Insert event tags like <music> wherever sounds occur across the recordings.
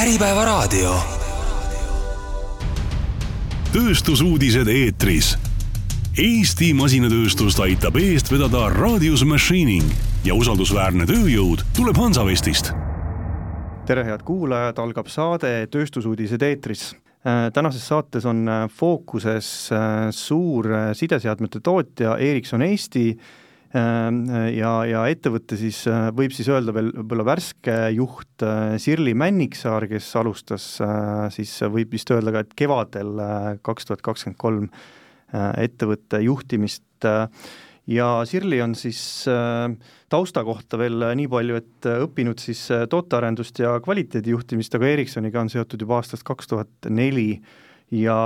Äripäevaraadio. tööstusuudised eetris. Eesti masinatööstust aitab eest vedada Radius Machining ja usaldusväärne tööjõud tuleb Hansavestist. tere, head kuulajad, algab saade Tööstusuudised eetris. tänases saates on fookuses suur sideseadmete tootja Ericsson Eesti ja, ja ettevõtte siis võib siis öelda veel võib-olla värske juht Sirli Männiksaar, kes alustas siis võib vist öelda ka, et kevadel kaks tuhat kakskümmend kolm ettevõtte juhtimist ja Sirli on siis tausta kohta veel nii palju, et õppinud siis tootearendust ja kvaliteedijuhtimist, aga Ericssoniga on seotud juba aastast kaks tuhat neli ja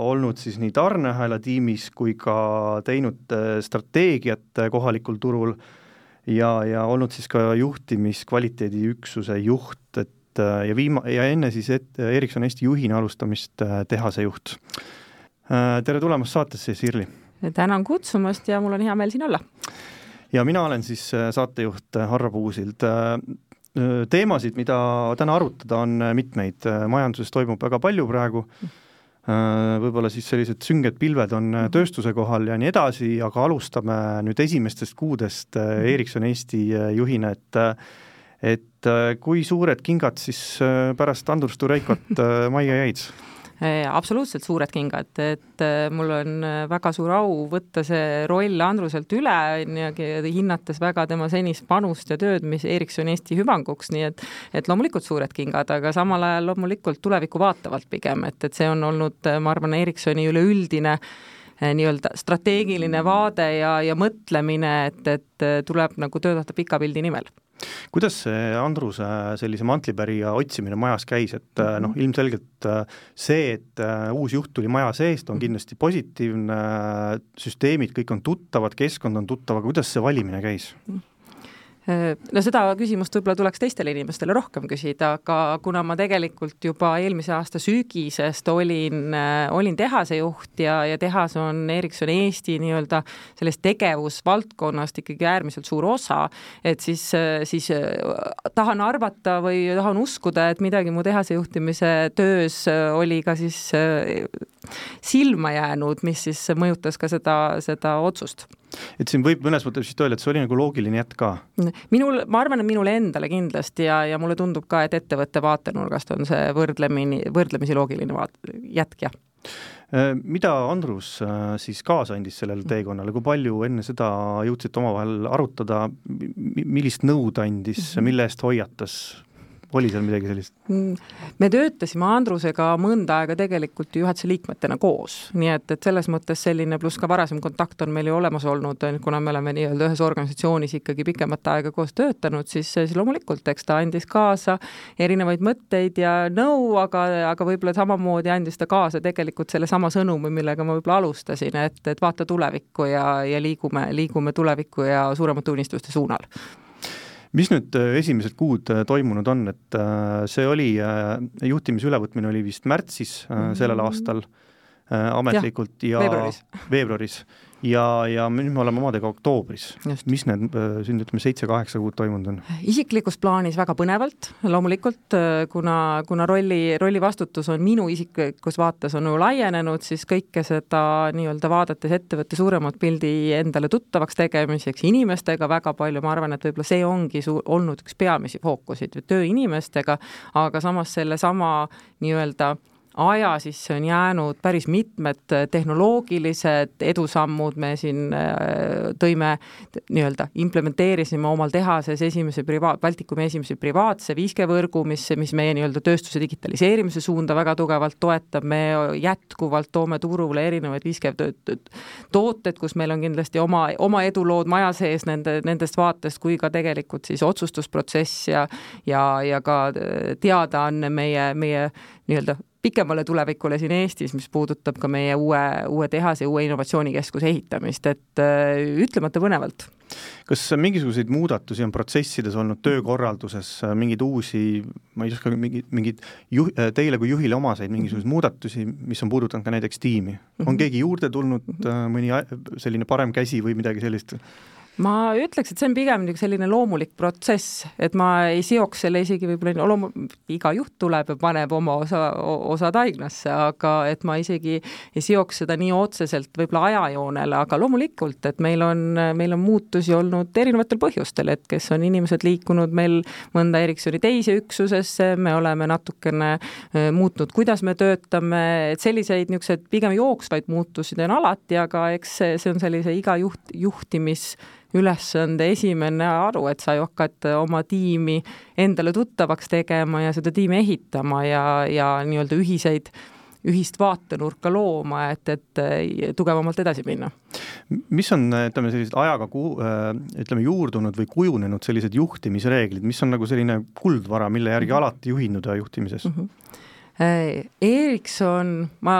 olnud siis nii tarneahela tiimis kui ka teinud strateegiat kohalikul turul ja, ja olnud siis ka juhtimiskvaliteediüksuse juht, et ja viima-, ja enne siis et Ericsson Eesti juhina alustamist tehase juht. tere tulemast saatesse, Sirli! tänan kutsumast ja mul on hea meel siin olla! ja mina olen siis saatejuht Harro Puusild teemasid, mida täna arutada, on mitmeid, majanduses toimub väga palju praegu, võib-olla siis sellised sünged pilved on tööstuse kohal ja nii edasi, aga alustame nüüd esimestest kuudest Ericsson Eesti juhina, et et kui suured kingad siis pärast Andrus Tureikot majja jäid? <laughs> absoluutselt suured kingad, et mul on väga suur au võtta see roll Andruselt üle, hinnates väga tema senist panust ja tööd, mis Ericsson Eesti hüvanguks, nii et et loomulikult suured kingad, aga samal ajal loomulikult tulevikku vaatavalt pigem, et, et see on olnud, ma arvan, Ericssoni üleüldine nii-öelda strateegiline vaade ja, ja mõtlemine, et, et tuleb nagu töötada pika pildi nimel kuidas see Andruse sellise mantlipärija otsimine majas käis, et noh, ilmselgelt see, et uus juht tuli maja seest, on kindlasti positiivne, süsteemid kõik on tuttavad, keskkond on tuttav, aga kuidas see valimine käis? No seda küsimust võib-olla tuleks teistele inimestele rohkem küsida, aga kuna ma tegelikult juba eelmise aasta sügisest olin, olin tehase juht ja, ja tehas on Ericsson Eesti nii-öelda sellest tegevusvaldkonnast ikkagi äärmiselt suur osa, et siis, siis tahan arvata või tahan uskuda, et midagi mu tehase juhtimise töös oli ka siis silma jäänud, mis siis mõjutas ka seda, seda otsust et siin võib mõnes mõttes vist öelda, et see oli nagu loogiline jätk ka? Minul, ma arvan, et minule endale kindlasti ja, ja mulle tundub ka, et ettevõtte vaatenurgast on see võrdlemini, võrdlemisi loogiline vaat-, jätk, jah mida Andrus siis kaasa andis sellele teekonnale, kui palju enne seda jõudsite omavahel arutada, millist nõu ta andis, mhm. mille eest hoiatas, oli seal midagi sellist? Mm, me töötasime Andrusega mõnda aega tegelikult juhatuse liikmetena koos, nii et, et selles mõttes selline, pluss ka varasem kontakt on meil ju olemas olnud, kuna me oleme nii-öelda ühes organisatsioonis ikkagi pikemat aega koos töötanud, siis, siis loomulikult, eks ta andis kaasa erinevaid mõtteid ja nõu, aga, aga võib-olla samamoodi andis ta kaasa tegelikult sellesama sõnumi, millega ma võib-olla alustasin, et, et vaata tulevikku ja, ja liigume, liigume tulevikku ja suuremate unistuste suunal mis nüüd äh, esimesed kuud äh, toimunud on, et äh, see oli, juhtimise ülevõtmine oli vist märtsis sellel mm. aastal ametlikult ja, ja veebruaris, veebruaris ja, ja nüüd me oleme omadega oktoobris. mis need siin ütleme seitse-kaheksa kuud toimunud on? isiklikus plaanis väga põnevalt, loomulikult kuna, kuna rolli, rolli vastutus on minu isiklikus vaates on ju laienenud, siis kõike seda nii-öelda vaadates ettevõtte suuremat pildi endale tuttavaks tegemiseks inimestega väga palju, ma arvan, et võib-olla see ongi su-, olnud üks peamisi fookuseid, töö inimestega, aga samas sellesama nii-öelda aja sisse on jäänud päris mitmed tehnoloogilised edusammud, me siin äh, tõime nii-öelda, implementeerisime omal tehases esimese privaat, Baltikumi esimese privaatse 5G võrgu, mis, mis meie nii-öelda tööstuse digitaliseerimise suunda väga tugevalt toetab, me jätkuvalt toome turule erinevaid 5G tooted, kus meil on kindlasti oma, oma edulood maja sees nende, nendest vaatest, kui ka tegelikult siis otsustusprotsess ja ja, ja ka teadaanne meie, meie nii-öelda pikemale tulevikule siin Eestis, mis puudutab ka meie uue, uue tehase, uue innovatsioonikeskuse ehitamist, et äh, ütlemata põnevalt. kas mingisuguseid muudatusi on protsessides olnud töökorralduses, mingeid uusi, ma ei oska, mingeid, mingeid juh-, teile kui juhile omaseid mingisuguseid muudatusi, mis on puudutanud ka näiteks tiimi? on mhm. keegi juurde tulnud, mõni selline parem käsi või midagi sellist? Ma ütleks, et see on pigem nagu selline loomulik protsess, et ma ei seoks selle isegi võib-olla loomu-, iga juht tuleb ja paneb oma osa, osad haiglasse, aga et ma isegi ei seoks seda nii otseselt võib-olla ajajoonele, aga loomulikult, et meil on, meil on muutusi olnud erinevatel põhjustel, et kes on inimesed liikunud meil mõnda Ericssoni teise üksusesse, me oleme natukene muutnud, kuidas me töötame, et selliseid niisuguseid pigem jooksvaid muutusi on alati, aga eks see, see on sellise iga juht, juhtimis ülesande esimene aru, et sa ju hakkad oma tiimi endale tuttavaks tegema ja seda tiimi ehitama ja, ja nii-öelda ühiseid ühist vaatenurka looma, et, et tugevamalt edasi minna. mis on, ütleme, sellised ajaga ku-, ütleme, juurdunud või kujunenud sellised juhtimisreeglid, mis on nagu selline kuldvara, mille järgi -hmm. alati juhinduda juhtimises mm? -hmm Äh, Erikson, ma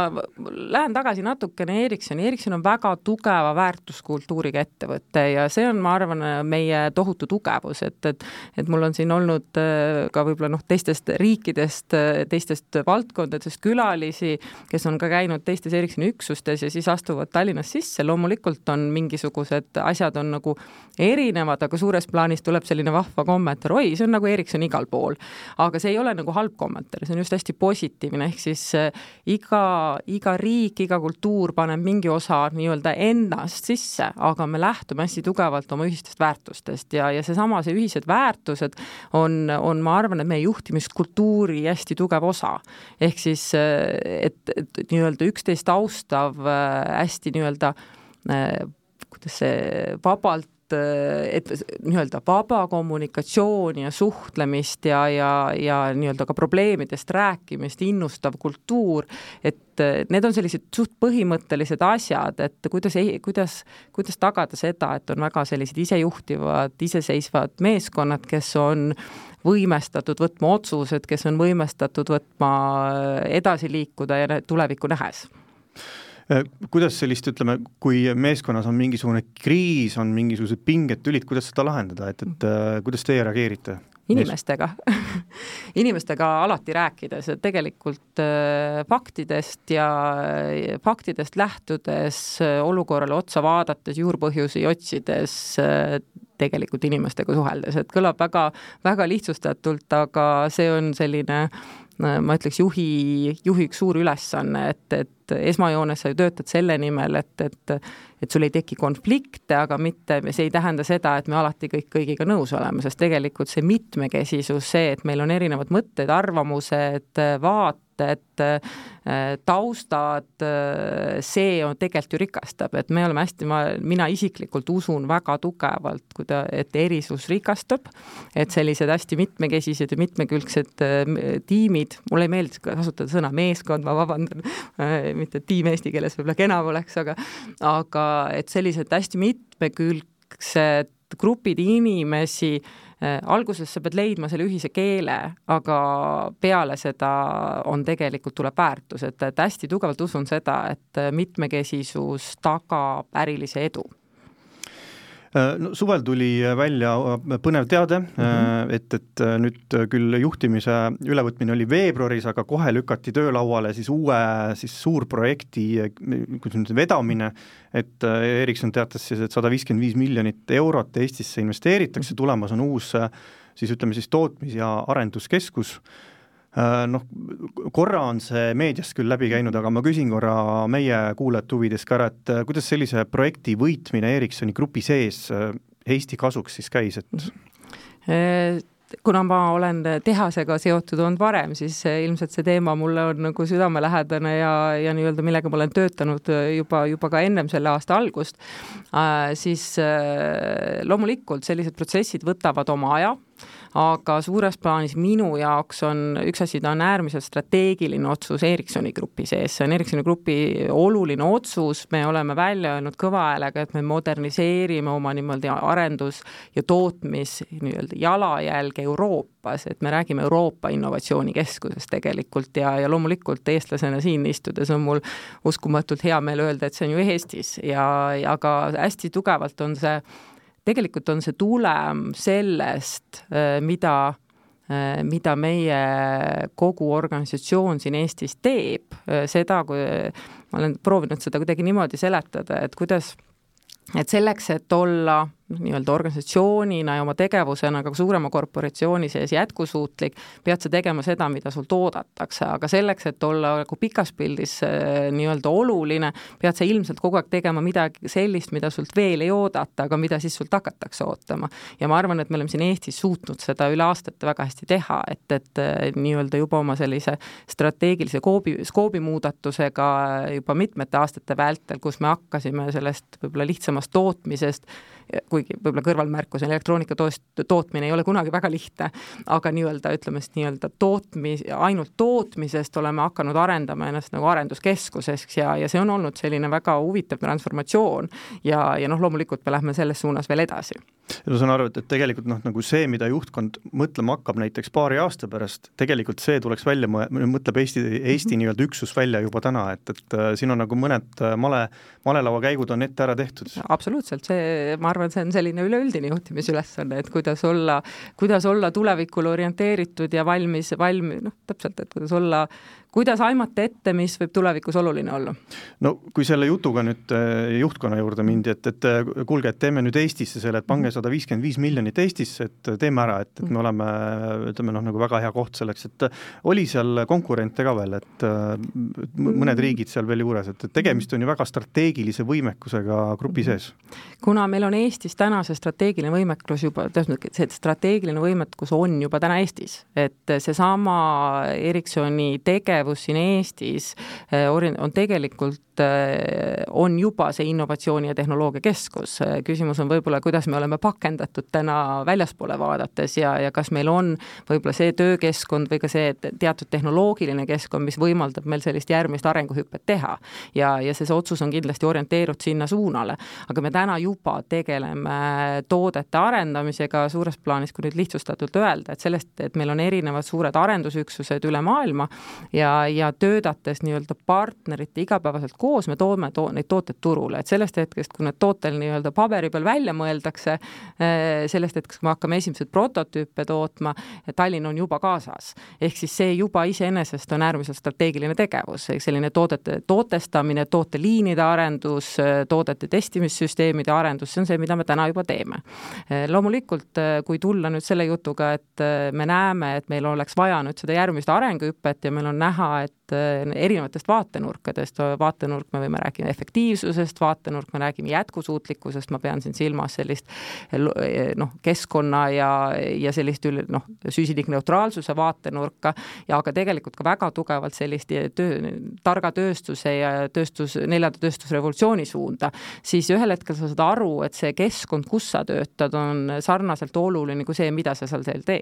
lähen tagasi natukene Ericssoni, Ericsson on väga tugeva väärtuskultuuriga ettevõte ja see on, ma arvan, meie tohutu tugevus, et, et et mul on siin olnud äh, ka võib-olla noh, teistest riikidest, teistest valdkondadest külalisi, kes on ka käinud teistes Ericssoni üksustes ja siis astuvad Tallinnas sisse, loomulikult on mingisugused asjad on nagu erinevad, aga suures plaanis tuleb selline vahva kommentaar, oi, see on nagu Ericsson igal pool. aga see ei ole nagu halb kommentaar, see on just hästi positiivne positiivne, ehk siis äh, iga, iga riik, iga kultuur paneb mingi osa nii-öelda ennast sisse, aga me lähtume hästi tugevalt oma ühistest väärtustest ja, ja seesama, see ühised väärtused on, on, ma arvan, et meie juhtimiskultuuri hästi tugev osa. ehk siis, äh, et, et nii-öelda üksteist austav, äh, hästi nii-öelda kuidas see vabalt et, nii-öelda vaba kommunikatsiooni ja suhtlemist ja, ja, ja nii-öelda ka probleemidest rääkimist innustav kultuur, et need on sellised suht põhimõttelised asjad, et kuidas, kuidas, kuidas tagada seda, et on väga sellised isejuhtivad, iseseisvad meeskonnad, kes on võimestatud võtma otsused, kes on võimestatud võtma edasi liikuda ja tulevikku nähes. Äh, kuidas sellist, ütleme, kui meeskonnas on mingisugune kriis, on mingisugused pinged, tülid, kuidas seda lahendada, et, et äh, kuidas teie reageerite? inimestega <laughs> inimestega alati rääkides, et tegelikult äh, faktidest ja faktidest lähtudes, olukorrale otsa vaadates, juurpõhjusi otsides, tegelikult inimestega suheldes, et kõlab väga, väga lihtsustatult, aga see on selline ma ütleks, juhi, juhi üks suur ülesanne, et, et esmajoones sa ju töötad selle nimel, et, et et sul ei teki konflikte, aga mitte, see ei tähenda seda, et me alati kõik kõigiga nõus oleme, sest tegelikult see mitmekesisus, see, et meil on erinevad mõtted, arvamused, vaated, mõtted, taustad, see on tegelikult ju rikastab, et me oleme hästi, ma, mina isiklikult usun väga tugevalt, kui ta, et erisus rikastab, et sellised hästi mitmekesised ja mitmekülgsed tiimid, mulle ei meeldi kasutada sõna meeskond, ma vabandan, <laughs> mitte tiim eesti keeles võib-olla kena poleks, aga aga et sellised hästi mitmekülgsed grupid inimesi alguses sa pead leidma selle ühise keele, aga peale seda on tegelikult, tuleb väärtus, et, et hästi tugevalt usun seda, et mitmekesisus tagab ärilise edu. Äh, no suvel tuli välja äh, põnev teade mm, -hmm. et, et nüüd küll juhtimise ülevõtmine oli veebruaris, aga kohe lükati töölauale siis uue siis suurprojekti, kuidas nüüd vedamine, et Ericsson teatas siis, et sada viiskümmend viis miljonit eurot Eestisse investeeritakse, tulemas on uus siis ütleme siis tootmis- ja arenduskeskus Äh, noh, korra on see meediast küll läbi käinud, aga ma küsin korra meie kuulajate huvides ka ära, et äh, kuidas sellise projekti võitmine Ericssoni grupi sees äh, Eesti kasuks siis käis, et kuna ma olen tehasega seotud olnud varem, siis ilmselt see teema mulle on nagu südamelähedane ja, ja nii-öelda millega ma olen töötanud juba, juba ka ennem selle aasta algust äh,, siis äh, loomulikult sellised protsessid võtavad oma aja aga suures plaanis minu jaoks on üks asi, ta on äärmiselt strateegiline otsus Ericssoni grupi sees, see on Ericssoni grupi oluline otsus, me oleme välja öelnud kõva häälega, et me moderniseerime oma niimoodi arendus- ja tootmis nii-öelda jalajälge Euroopas, et me räägime Euroopa Innovatsioonikeskusest tegelikult ja, ja loomulikult eestlasena siin istudes on mul uskumatult hea meel öelda, et see on ju Eestis. Ja, ja aga hästi tugevalt on see tegelikult on see tulem sellest, äh, mida, äh, mida meie kogu organisatsioon siin Eestis teeb, äh, seda, kui ma olen proovinud seda kuidagi niimoodi seletada, et kuidas et selleks, et olla nii-öelda organisatsioonina ja oma tegevusena ka suurema korporatsiooni sees jätkusuutlik, pead sa tegema seda, mida sult oodatakse, aga selleks, et olla nagu pikas pildis äh, nii-öelda oluline, pead sa ilmselt kogu aeg tegema midagi sellist, mida sult veel ei oodata, aga mida siis sult hakatakse ootama. ja ma arvan, et me oleme siin Eestis suutnud seda üle aastate väga hästi teha, et, et äh, nii-öelda juba oma sellise strateegilise koobi, skoobi muudatusega juba mitmete aastate vältel, kus me hakkasime sellest võib-olla lihtsamast tootmisest kuigi võib-olla kõrvalmärkus on elektroonika toos-, tootmine ei ole kunagi väga lihtne, aga nii-öelda ütleme siis nii-öelda tootmis, ainult tootmisest oleme hakanud arendama ennast nagu arenduskeskuseks ja, ja see on olnud selline väga huvitav transformatsioon ja, ja noh, loomulikult me lähme selles suunas veel edasi ma saan aru, et, et tegelikult noh, nagu see, mida juhtkond mõtlema hakkab näiteks paari aasta pärast, tegelikult see tuleks välja, mõtleb Eesti, Eesti mhm. nii-öelda üksus välja juba täna, et, et äh, siin on nagu mõned äh, male, malelauakäigud on ette ära tehtud. absoluutselt, see, ma arvan, see on selline üleüldine juhtimisülesanne, et kuidas olla, kuidas olla tulevikule orienteeritud ja valmis, valmi-, noh, täpselt, et kuidas olla kuidas aimata ette, mis võib tulevikus oluline olla? no kui selle jutuga nüüd äh, juhtkonna juurde mindi, et, et äh, kuulge, et teeme nüüd Eestisse selle, et pange mhm. sada viiskümmend viis miljonit Eestisse, et teeme ära, et, et me mhm. oleme ütleme noh, nagu väga hea koht selleks, et oli seal konkurente ka veel, et mõned mhm. riigid seal veel juures, et, et tegemist on ju väga strateegilise võimekusega grupi sees. kuna meil on Eestis täna see strateegiline võimekus juba, tähendab, see strateegiline võimekus on juba täna Eestis, et seesama Ericssoni tegevus siin Eestis eh, on tegelikult, eh, on juba see innovatsiooni ja tehnoloogiakeskus. küsimus on võib-olla, kuidas me oleme pakendatud täna väljaspoole vaadates ja, ja kas meil on võib-olla see töökeskkond või ka see teatud tehnoloogiline keskkond, mis võimaldab meil sellist järgmist arenguhüpet teha. ja, ja see, see otsus on kindlasti orienteerunud sinna suunale. aga me täna juba tegeleme toodete arendamisega suures plaanis, kui nüüd lihtsustatult öelda, et sellest, et meil on erinevad suured arendusüksused üle maailma ja ja, töötates nii-öelda partnerite igapäevaselt koos, me toome to neid tooteid turule, et sellest hetkest, kui need tootel nii-öelda paberi peal välja mõeldakse, eh, sellest hetkest, kui me hakkame esimesed prototüüpe tootma, Tallinn on juba kaasas. ehk siis see juba iseenesest on äärmiselt strateegiline tegevus, selline toodete tootestamine, tooteliinide arendus, toodete testimissüsteemide arendus, see on see, mida me täna juba teeme. Eh, loomulikult, eh, kui tulla nüüd selle jutuga, et me näeme, et meil oleks vaja nüüd seda järgmist arenguhüpet ja meil on näha, et erinevatest vaatenurkadest, vaatenurk, me võime rääkida efektiivsusest, vaatenurk, me räägime jätkusuutlikkusest, ma pean siin silmas sellist eh, noh, keskkonna ja, ja sellist üle noh, süsinikneutraalsuse vaatenurka. Ja aga tegelikult ka väga tugevalt sellist töö, targa tööstuse ja tööstus, neljanda tööstusrevolutsiooni suunda, siis ühel hetkel sa saad aru, et see keskkond, kus sa töötad, on sarnaselt oluline kui see, mida sa seal teed.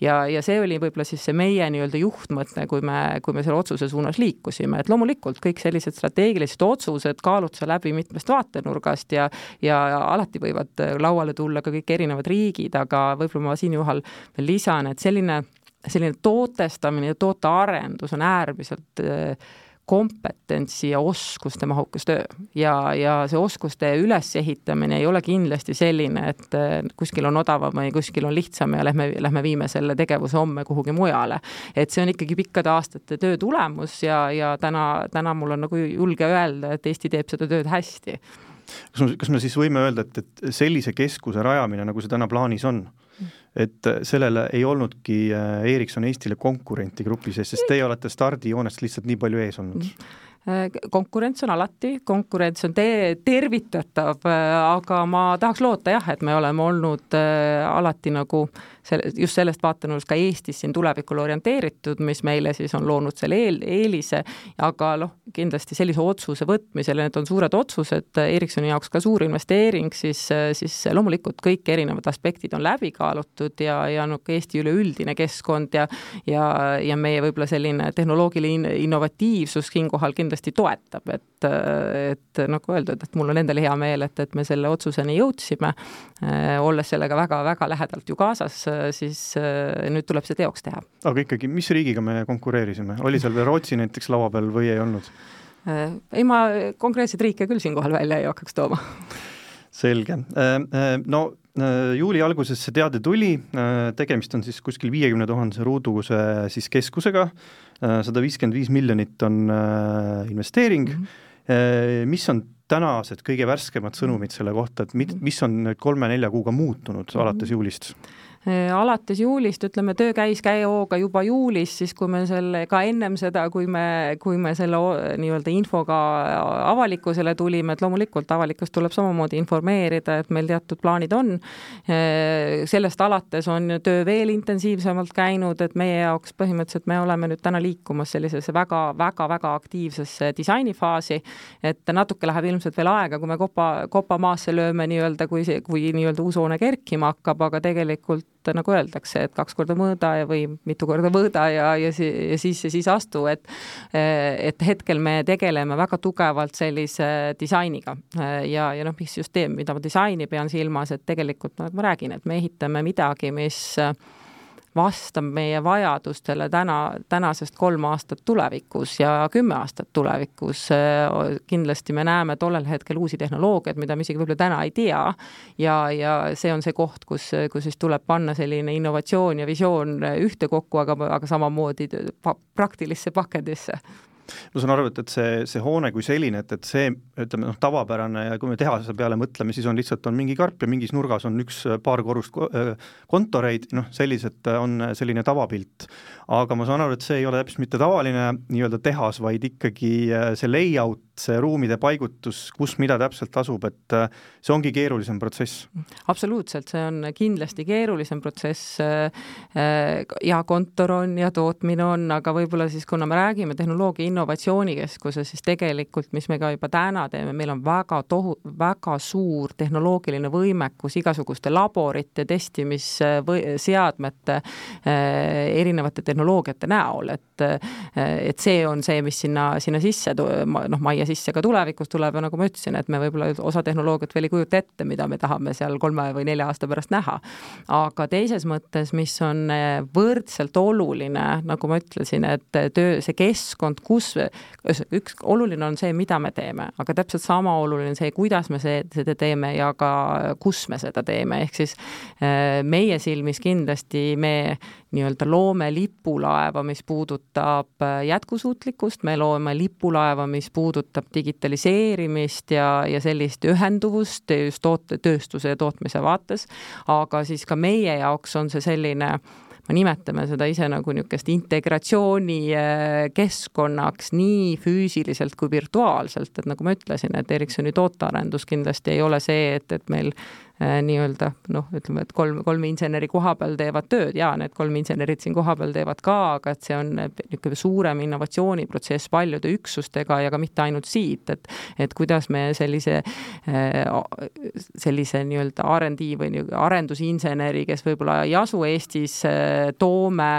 ja, ja see oli võib-olla siis see meie nii-öelda juhtmõte, kui me, kui me selle otsuse suunas liikusime, et loomulikult kõik sellised strateegilised otsused kaalud sa läbi mitmest vaatenurgast ja ja alati võivad lauale tulla ka kõik erinevad riigid, aga võib-olla ma siinjuhul veel lisan, et selline, selline tootestamine ja tootearendus on äärmiselt äh, kompetentsi ja oskuste mahukas töö. ja, ja see oskuste ülesehitamine ei ole kindlasti selline, et kuskil on odavam või kuskil on lihtsam ja lähme, lähme viime selle tegevuse homme kuhugi mujale. et see on ikkagi pikkade aastate töö tulemus ja, ja täna, täna mul on nagu julge öelda, et Eesti teeb seda tööd hästi. kas me, kas me siis võime öelda, et, et sellise keskuse rajamine, nagu see täna plaanis on, et sellele ei olnudki äh, Ericsson Eestile konkurenti grupi sees, sest teie olete stardijoonest lihtsalt nii palju ees olnud. Äh, konkurents on alati, konkurents on te-, tervitatav, äh, aga ma tahaks loota jah, et me oleme olnud alati nagu äh, selle, just sellest vaatenurgast ka Eestis siin tulevikule orienteeritud, mis meile siis on loonud selle eel, eelise, aga noh, kindlasti sellise otsuse võtmisel, need on suured otsused, Ericssoni jaoks ka suur investeering, siis, siis loomulikult kõik erinevad aspektid on läbi kaalutud ja, ja noh, Eesti üleüldine keskkond ja ja, ja meie võib-olla selline tehnoloogiline innovatiivsus siinkohal kindlasti toetab, et, et nagu öeldud, et mul on endal hea meel, et, et me selle otsuseni jõudsime, olles sellega väga-väga lähedalt ju kaasas siis nüüd tuleb see teoks teha. aga ikkagi, mis riigiga me konkureerisime, oli seal veel Rootsi näiteks laua peal või ei olnud? Ei, ma konkreetseid riike küll siinkohal välja ei hakkaks tooma. Selge, äh, no juuli alguses see teade tuli, tegemist on siis kuskil viiekümne tuhandese ruuduse siis keskusega, sada viiskümmend viis miljonit on investeering. Mm, -hmm mis on tänased kõige värskemad sõnumid selle kohta, et mit, mis on kolme-nelja kuuga muutunud alates juulist? Äh, alates juulist, ütleme, töö käis käe-hooga juba juulis, siis kui me selle, ka ennem seda, kui me, kui me selle nii-öelda infoga avalikkusele tulime, et loomulikult avalikkust tuleb samamoodi informeerida, et meil teatud plaanid on. Äh, sellest alates on töö veel intensiivsemalt käinud, et meie jaoks põhimõtteliselt me oleme nüüd täna liikumas sellisesse väga-väga-väga aktiivsesse disainifaasi, et natuke läheb ilmselt veel aega, kui me kopa, kopa maasse lööme nii-öelda, kui see, kui nii-öelda uus hoone kerkima hakkab, aga tegelikult et nagu öeldakse, et kaks korda mõõda ja, või mitu korda mõõda ja, ja, ja siis ja siis astu, et et hetkel me tegeleme väga tugevalt sellise disainiga. Ja, ja noh, mis just teeb, mida ma disaini pean silmas, et tegelikult nagu ma räägin, et me ehitame midagi, mis vastab meie vajadustele täna, tänasest kolm aastat tulevikus ja kümme aastat tulevikus. kindlasti me näeme tollel hetkel uusi tehnoloogiaid, mida me isegi võib-olla täna ei tea ja, ja see on see koht, kus, kus siis tuleb panna selline innovatsioon ja visioon ühtekokku, aga, aga samamoodi praktilisse pakendisse ma saan aru, et, et see, see hoone kui selline, et, et see ütleme noh, tavapärane ja kui me tehase peale mõtleme, siis on lihtsalt, on mingi karp ja mingis nurgas on üks paar korrust äh, kontoreid, noh, sellised on selline tavapilt. aga ma saan aru, et see ei ole täpselt mitte tavaline nii-öelda tehas, vaid ikkagi äh, see layout, see ruumide paigutus, kus mida täpselt asub, et äh, see ongi keerulisem protsess? absoluutselt, see on kindlasti keerulisem protsess ja kontor on ja tootmine on, aga võib-olla siis, kuna me räägime tehnoloogia innovatsioonikeskuses, siis tegelikult, mis me ka juba täna teeme, meil on väga tohu-, väga suur tehnoloogiline võimekus igasuguste laborite, testimisseadmete, erinevate tehnoloogiate näol, et et see on see, mis sinna, sinna sisse, noh, majja sisse ka tulevikus tuleb ja nagu ma ütlesin, et me võib-olla osa tehnoloogiat veel ei kujuta ette, mida me tahame seal kolme või nelja aasta pärast näha. aga teises mõttes, mis on eh, võrdselt oluline, nagu ma ütlesin, et töö, see keskkond, kus üks oluline on see, mida me teeme, aga täpselt sama oluline on see, kuidas me see, seda teeme ja ka kus me seda teeme, ehk siis äh, meie silmis kindlasti me nii-öelda loome lipulaeva, mis puudutab äh, jätkusuutlikkust, me loome lipulaeva, mis puudutab digitaliseerimist ja, ja sellist ühenduvust just toote, tööstuse ja tootmise vaates, aga siis ka meie jaoks on see selline me nimetame seda ise nagu niisugust integratsioonikeskkonnaks äh, nii füüsiliselt kui virtuaalselt, et nagu ma ütlesin, et Ericssoni tootearendus kindlasti ei ole see, et, et meil nii-öelda noh, ütleme, et kolm, kolm inseneri koha peal teevad tööd. Ja need kolm insenerit siin kohapeal teevad ka, aga et see on niisugune suurem innovatsiooniprotsess paljude üksustega ja ka mitte ainult siit, et et kuidas me sellise, äh, sellise nii-öelda R&D või arendusinseneri, kes võib-olla ei asu Eestis, äh, toome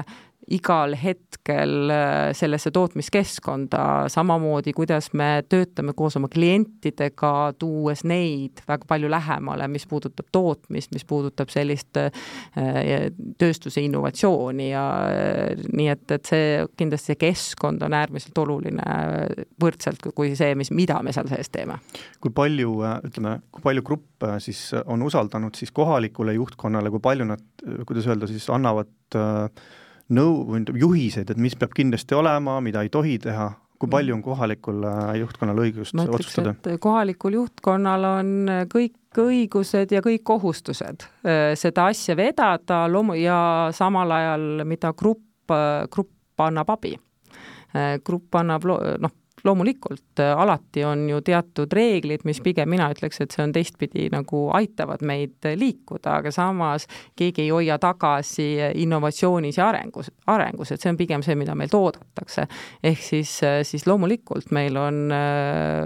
igal hetkel äh, sellesse tootmiskeskkonda, samamoodi kuidas me töötame koos oma klientidega, tuues neid väga palju lähemale, mis puudutab tootmist, mis puudutab sellist äh, tööstuse innovatsiooni ja äh, nii et, et see kindlasti see keskkond on äärmiselt oluline võrdselt kui see, mis, mida me seal sees teeme. kui palju, ütleme, kui palju grupp siis on usaldanud siis kohalikule juhtkonnale, kui palju nad, kuidas öelda siis, annavad äh, nõu juhiseid, et mis peab kindlasti olema, mida ei tohi teha, kui palju on kohalikul äh, juhtkonnal õigust ma ütleks, otsustada? kohalikul juhtkonnal on kõik õigused ja kõik kohustused äh, seda asja vedada loomu- ja samal ajal, mida grupp, äh, grupp annab abi. grupp annab noh, loomulikult äh, alati on ju teatud reeglid, mis pigem mina ütleks, et see on teistpidi nagu aitavad meid liikuda, aga samas keegi ei hoia tagasi innovatsioonis ja arengus, arengus, et see on pigem see, mida meilt oodatakse. ehk siis, äh, siis loomulikult meil on äh,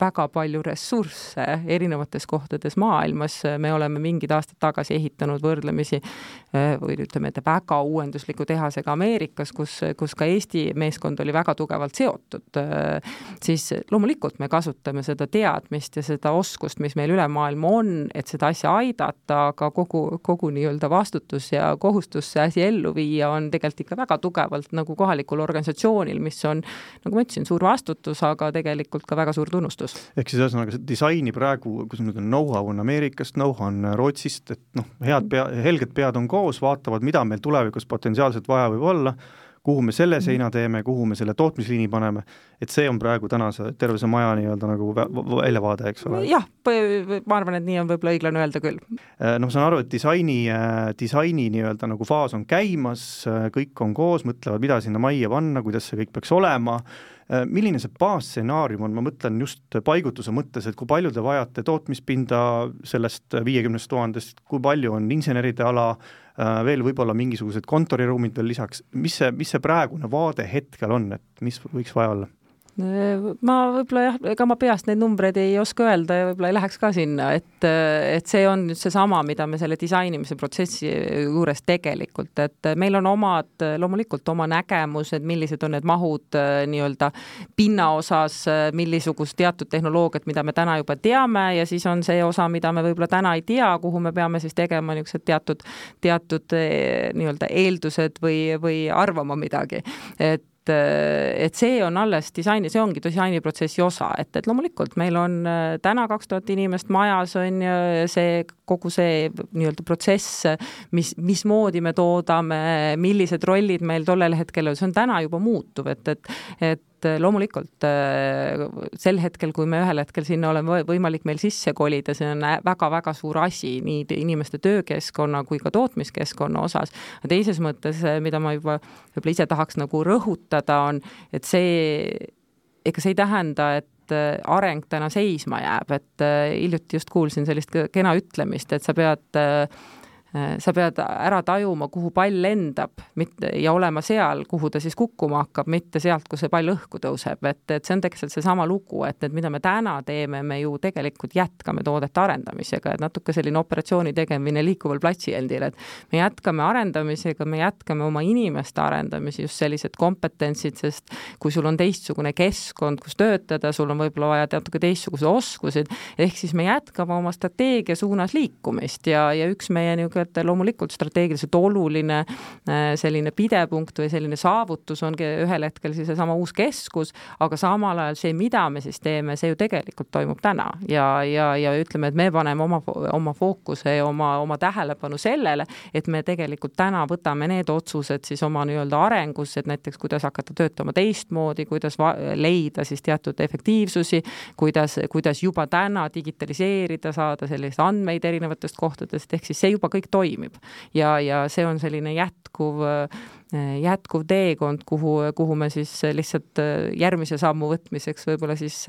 väga palju ressursse erinevates kohtades maailmas, me oleme mingid aastad tagasi ehitanud võrdlemisi või ütleme, et väga uuendusliku tehasega Ameerikas, kus, kus ka Eesti meeskond oli väga tugevalt seotud, siis loomulikult me kasutame seda teadmist ja seda oskust, mis meil üle maailma on, et seda asja aidata, aga kogu, kogu nii-öelda vastutus ja kohustus see asi ellu viia on tegelikult ikka väga tugevalt nagu kohalikul organisatsioonil, mis on, nagu ma ütlesin, suur vastutus, aga tegelikult ka väga suur tunnustus väärtus. ehk siis ühesõnaga see disaini praegu, kuidas ma ütlen, know-how on Ameerikast, know-how on Rootsist, et noh, head pea, helged pead on koos, vaatavad, mida meil tulevikus potentsiaalselt vaja võib olla, kuhu me selle seina teeme, kuhu me selle tootmisliini paneme, et see on praegu tänase terve see maja nii-öelda nagu väljavaade, eks ole? jah, ma arvan, et nii on võib-olla õiglane öelda küll. Noh, ma saan aru, et disaini, disaini nii-öelda nagu faas on käimas, kõik on koos, mõtlevad, mida sinna majja panna, kuidas see kõik peaks olema Äh, milline see baasstsenaarium on, ma mõtlen just paigutuse mõttes, et kui palju te vajate tootmispinda sellest viiekümnest tuhandest, kui palju on inseneride ala, äh, veel võib-olla mingisugused kontoriruumid veel lisaks, mis see, mis see praegune vaade hetkel on, et mis võiks vaja olla? Ma võib-olla jah, ega ma peast neid numbreid ei oska öelda ja võib-olla ei läheks ka sinna, et, et see on nüüd seesama, mida me selle disainimise protsessi juures tegelikult, et meil on omad, loomulikult oma nägemused, millised on need mahud nii-öelda pinna osas, millisugust teatud tehnoloogiat, mida me täna juba teame ja siis on see osa, mida me võib-olla täna ei tea, kuhu me peame siis tegema niisugused teatud, teatud nii-öelda eeldused või, või arvama midagi. et et, et see on alles disaini, see ongi disainiprotsessi osa, et, et loomulikult meil on äh, täna kaks tuhat inimest majas, on ju, see kogu see nii-öelda protsess, mis, mismoodi me toodame, millised rollid meil tollel hetkel on, see on täna juba muutuv, et, et, et et loomulikult äh, sel hetkel, kui me ühel hetkel sinna oleme võimalik meil sisse kolida, see on väga-väga suur asi nii inimeste töökeskkonna kui ka tootmiskeskkonna osas. teises mõttes, mida ma juba võib-olla ise tahaks nagu rõhutada, on, et see, ega see ei tähenda, et areng täna seisma jääb, et hiljuti just kuulsin sellist kena ütlemist, et sa pead Äh, sa pead ära tajuma, kuhu pall lendab, mitte, ja olema seal, kuhu ta siis kukkuma hakkab, mitte sealt, kus see pall õhku tõuseb, et, et see on tegelikult seesama lugu, et, et mida me täna teeme, me ju tegelikult jätkame toodete arendamisega, et natuke selline operatsiooni tegemine liikuval platsil, et me jätkame arendamisega, me jätkame oma inimeste arendamisi, just sellised kompetentsid, sest kui sul on teistsugune keskkond, kus töötada, sul on võib-olla vaja natuke teistsuguseid oskusi, ehk siis me jätkame oma strateegia suunas liikumist ja, ja üks meie niisugune et loomulikult strateegiliselt oluline äh, selline pidepunkt või selline saavutus ongi ühel hetkel siis seesama uus keskus, aga samal ajal see, mida me siis teeme, see ju tegelikult toimub täna. Ja, ja, ja ütleme, et me paneme oma, oma fookuse ja oma, oma tähelepanu sellele, et me tegelikult täna võtame need otsused siis oma nii-öelda arengus, et näiteks kuidas hakata töötama teistmoodi, kuidas leida siis teatud efektiivsusi, kuidas, kuidas juba täna digitaliseerida, saada selliseid andmeid erinevatest kohtadest, ehk siis see juba kõik toimib. ja, ja see on selline jätkuv jätkuv teekond, kuhu, kuhu me siis lihtsalt järgmise sammu võtmiseks võib-olla siis